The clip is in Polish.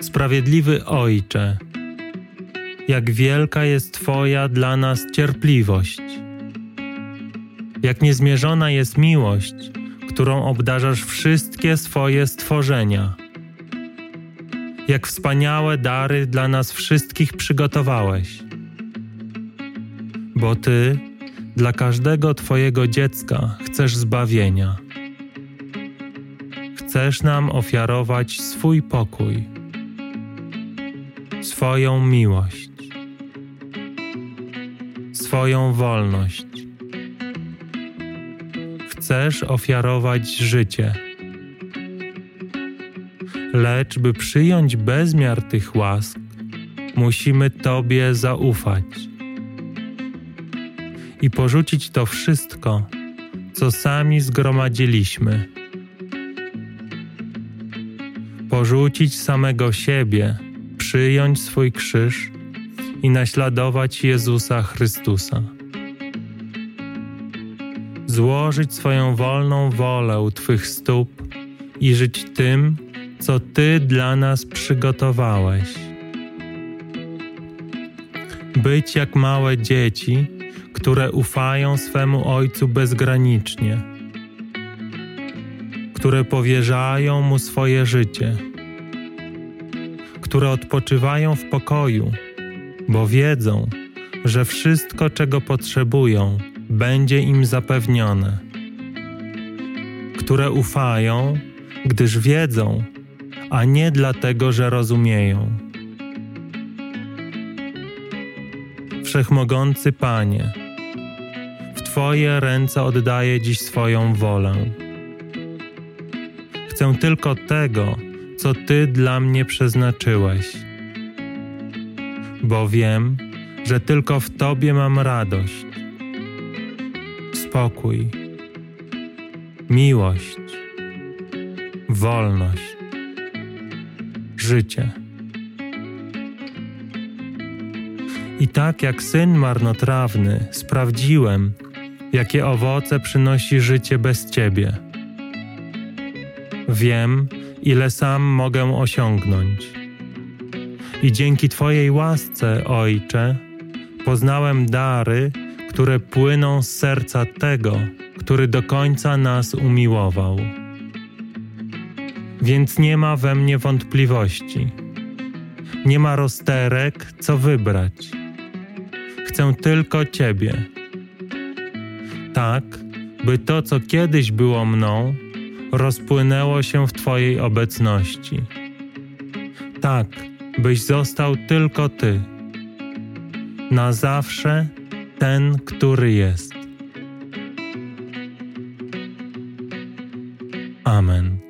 Sprawiedliwy Ojcze, jak wielka jest Twoja dla nas cierpliwość, jak niezmierzona jest miłość, którą obdarzasz wszystkie swoje stworzenia. Jak wspaniałe dary dla nas wszystkich przygotowałeś. Bo Ty dla każdego Twojego dziecka chcesz zbawienia. Chcesz nam ofiarować swój pokój, swoją miłość, swoją wolność chcesz ofiarować życie. Lecz by przyjąć bezmiar tych łask, musimy Tobie zaufać i porzucić to wszystko, co sami zgromadziliśmy. Porzucić samego siebie, przyjąć swój krzyż i naśladować Jezusa Chrystusa złożyć swoją wolną wolę u Twych stóp i żyć tym, co Ty dla nas przygotowałeś. Być jak małe dzieci, które ufają swemu Ojcu bezgranicznie, które powierzają Mu swoje życie, które odpoczywają w pokoju, bo wiedzą, że wszystko, czego potrzebują, będzie im zapewnione, które ufają, gdyż wiedzą, a nie dlatego, że rozumieją. Wszechmogący Panie, w Twoje ręce oddaję dziś swoją wolę. Chcę tylko tego, co Ty dla mnie przeznaczyłeś, bo wiem, że tylko w Tobie mam radość spokój, miłość, wolność, życie. I tak jak syn marnotrawny, sprawdziłem, jakie owoce przynosi życie bez Ciebie. Wiem, ile sam mogę osiągnąć. I dzięki Twojej łasce, Ojcze, poznałem dary, które płyną z serca tego, który do końca nas umiłował. Więc nie ma we mnie wątpliwości. Nie ma rozterek, co wybrać. Chcę tylko Ciebie. Tak, by to, co kiedyś było mną, rozpłynęło się w Twojej obecności. Tak, byś został tylko Ty. Na zawsze ten, który jest. Amen.